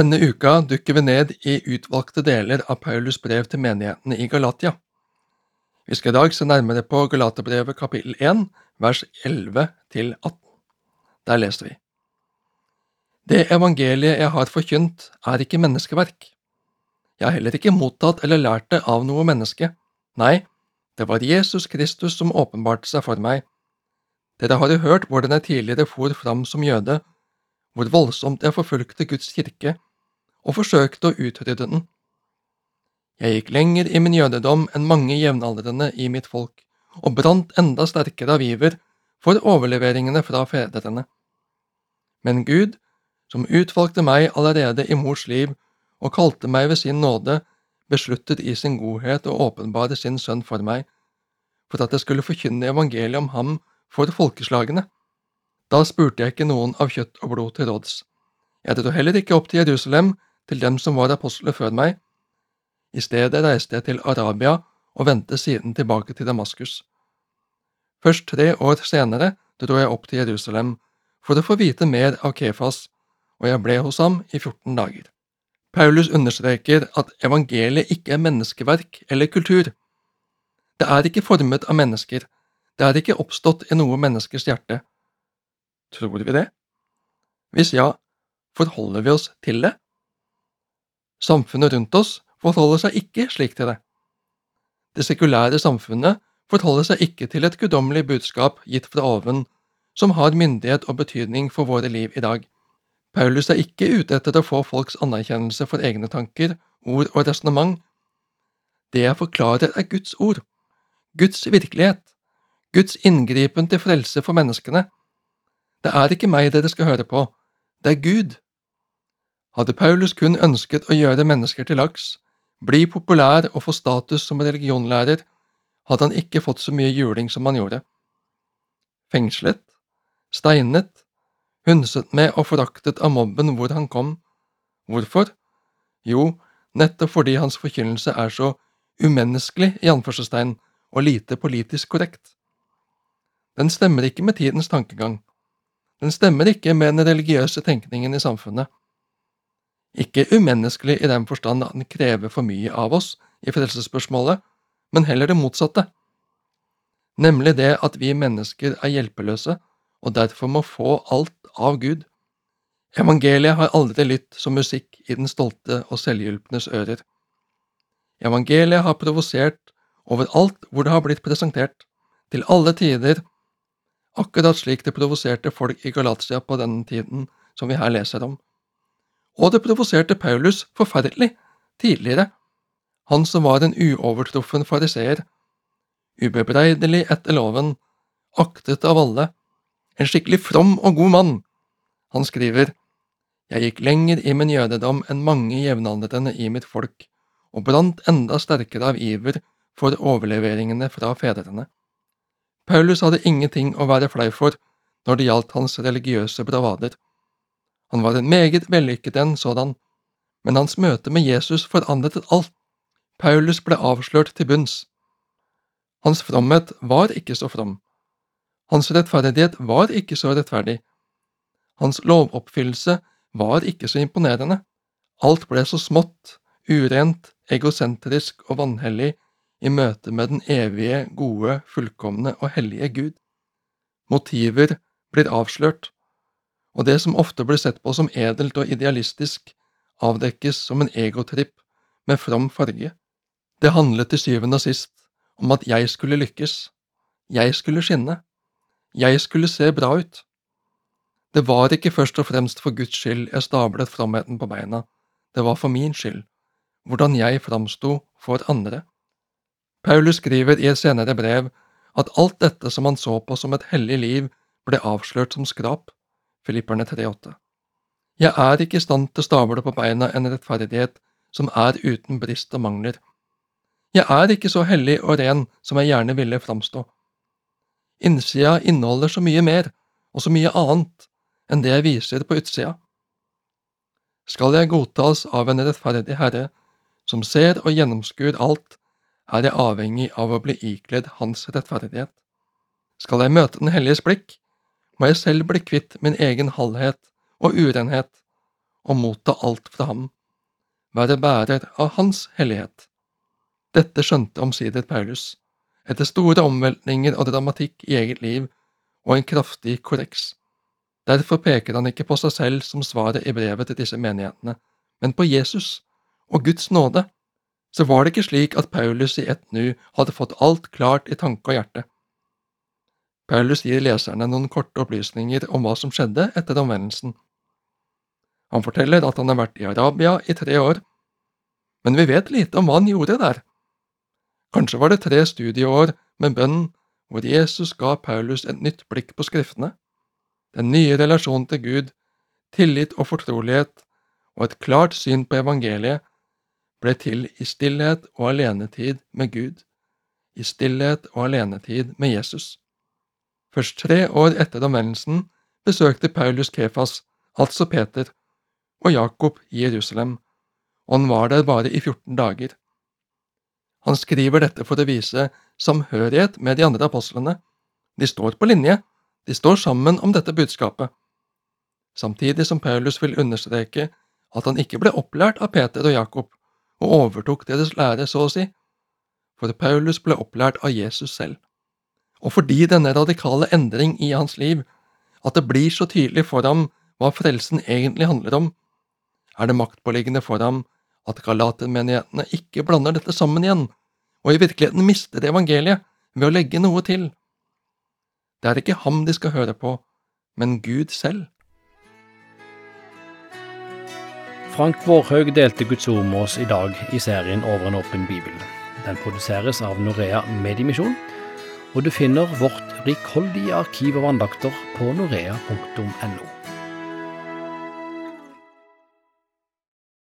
Denne uka dykker vi ned i utvalgte deler av Paulus brev til menighetene i Galatia. Vi skal i dag se nærmere på Galaterbrevet kapittel 1, vers 11 til 18. Der leser vi. Det evangeliet jeg har forkynt, er ikke menneskeverk. Jeg har heller ikke mottatt eller lært det av noe menneske. Nei, det var Jesus Kristus som åpenbarte seg for meg. Dere har jo hørt hvordan jeg tidligere for fram som jøde, hvor voldsomt jeg forfulgte Guds kirke og forsøkte å utrydde den. Jeg gikk lenger i min jødedom enn mange jevnaldrende i mitt folk, og brant enda sterkere av iver for overleveringene fra fedrene. Men Gud, som utvalgte meg allerede i mors liv og kalte meg ved sin nåde, besluttet i sin godhet å åpenbare sin sønn for meg, for at jeg skulle forkynne evangeliet om ham for folkeslagene. Da spurte jeg ikke noen av kjøtt og blod til råds. Jeg dro heller ikke opp til Jerusalem, til dem som var apostler før meg. I stedet reiste jeg til Arabia og vendte siden tilbake til Damaskus. Først tre år senere dro jeg opp til Jerusalem for å få vite mer av Kefas, og jeg ble hos ham i 14 dager. Paulus understreker at evangeliet ikke er menneskeverk eller kultur. Det er ikke formet av mennesker, det er ikke oppstått i noe menneskers hjerte. Tror vi det? Hvis ja, forholder vi oss til det? Samfunnet rundt oss forholder seg ikke slik til det. Det sekulære samfunnet forholder seg ikke til et guddommelig budskap gitt fra oven, som har myndighet og betydning for våre liv i dag. Paulus er ikke ute etter å få folks anerkjennelse for egne tanker, ord og resonnement. Det jeg forklarer, er Guds ord, Guds virkelighet, Guds inngripen til frelse for menneskene. Det er ikke meg dere skal høre på, det er Gud. Hadde Paulus kun ønsket å gjøre mennesker til laks, bli populær og få status som religionlærer, hadde han ikke fått så mye juling som han gjorde. Fengslet, steinet, hundset med og foraktet av mobben hvor han kom. Hvorfor? Jo, nettopp fordi hans forkynnelse er så umenneskelig i anførselstegn og lite politisk korrekt. Den stemmer ikke med tidens tankegang. Den stemmer ikke med den religiøse tenkningen i samfunnet. Ikke umenneskelig i den forstand at den krever for mye av oss i frelsesspørsmålet, men heller det motsatte, nemlig det at vi mennesker er hjelpeløse og derfor må få alt av Gud. Evangeliet har aldri lytt som musikk i den stolte og selvhjulpnes ører. Evangeliet har provosert overalt hvor det har blitt presentert, til alle tider akkurat slik det provoserte folk i Galatia på denne tiden som vi her leser om. Og det provoserte Paulus forferdelig tidligere, han som var en uovertruffen fariseer, ubebreidelig etter loven, aktet av alle, en skikkelig from og god mann. Han skriver, Jeg gikk lenger i min jødedom enn mange jevnaldrende i mitt folk, og brant enda sterkere av iver for overleveringene fra fedrene. Paulus hadde ingenting å være flau for når det gjaldt hans religiøse bravader. Han var en meget vellykket en sådan, men hans møte med Jesus forandret alt. Paulus ble avslørt til bunns. Hans fromhet var ikke så from. Hans rettferdighet var ikke så rettferdig. Hans lovoppfyllelse var ikke så imponerende. Alt ble så smått, urent, egosentrisk og vanhellig i møte med den evige, gode, fullkomne og hellige Gud. Motiver blir avslørt, og det som ofte blir sett på som edelt og idealistisk, avdekkes som en egotripp med from farge. Det handlet til syvende og sist om at jeg skulle lykkes, jeg skulle skinne, jeg skulle se bra ut. Det var ikke først og fremst for Guds skyld jeg stablet fromheten på beina, det var for min skyld, hvordan jeg framsto for andre. Paulus skriver i et senere brev at alt dette som han så på som et hellig liv, ble avslørt som skrap, Filipperne 3,8. Jeg er ikke i stand til å stable på beina en rettferdighet som er uten brist og mangler. Jeg er ikke så hellig og ren som jeg gjerne ville framstå. Innsida inneholder så mye mer og så mye annet enn det jeg viser på utsida. Skal jeg godtas av en rettferdig Herre, som ser og gjennomskuer alt, er jeg avhengig av å bli ikledd hans rettferdighet. Skal jeg møte Den helliges blikk, må jeg selv bli kvitt min egen halvhet og urenhet, og motta alt fra ham, være bærer av hans hellighet. Dette skjønte omsider Paulus, etter store omveltninger og dramatikk i eget liv og en kraftig korreks. Derfor peker han ikke på seg selv som svaret i brevet til disse menighetene, men på Jesus og Guds nåde. Så var det ikke slik at Paulus i ett nu hadde fått alt klart i tanke og hjerte. Paulus gir leserne noen korte opplysninger om hva som skjedde etter omvendelsen. Han forteller at han har vært i Arabia i tre år, men vi vet lite om hva han gjorde der. Kanskje var det tre studieår med bønn hvor Jesus ga Paulus et nytt blikk på Skriftene, den nye relasjonen til Gud, tillit og fortrolighet og et klart syn på evangeliet ble til i stillhet og alenetid med Gud, i stillhet og alenetid med Jesus. Først tre år etter omvendelsen besøkte Paulus Kefas, altså Peter, og Jakob i Jerusalem, og han var der bare i 14 dager. Han skriver dette for å vise samhørighet med de andre apostlene. De står på linje, de står sammen om dette budskapet. Samtidig som Paulus vil understreke at han ikke ble opplært av Peter og Jakob og overtok deres lære, så å si, for Paulus ble opplært av Jesus selv. Og fordi denne radikale endring i hans liv, at det blir så tydelig for ham hva frelsen egentlig handler om, er det maktpåliggende for ham at galatermenighetene ikke blander dette sammen igjen, og i virkeligheten mister evangeliet ved å legge noe til. Det er ikke ham de skal høre på, men Gud selv. Frank Vårhaug delte Guds ord med oss i dag i serien Over en åpen bibel. Den produseres av Norea Mediemisjon, og du finner vårt rikholdige arkiv av andakter på norea.no.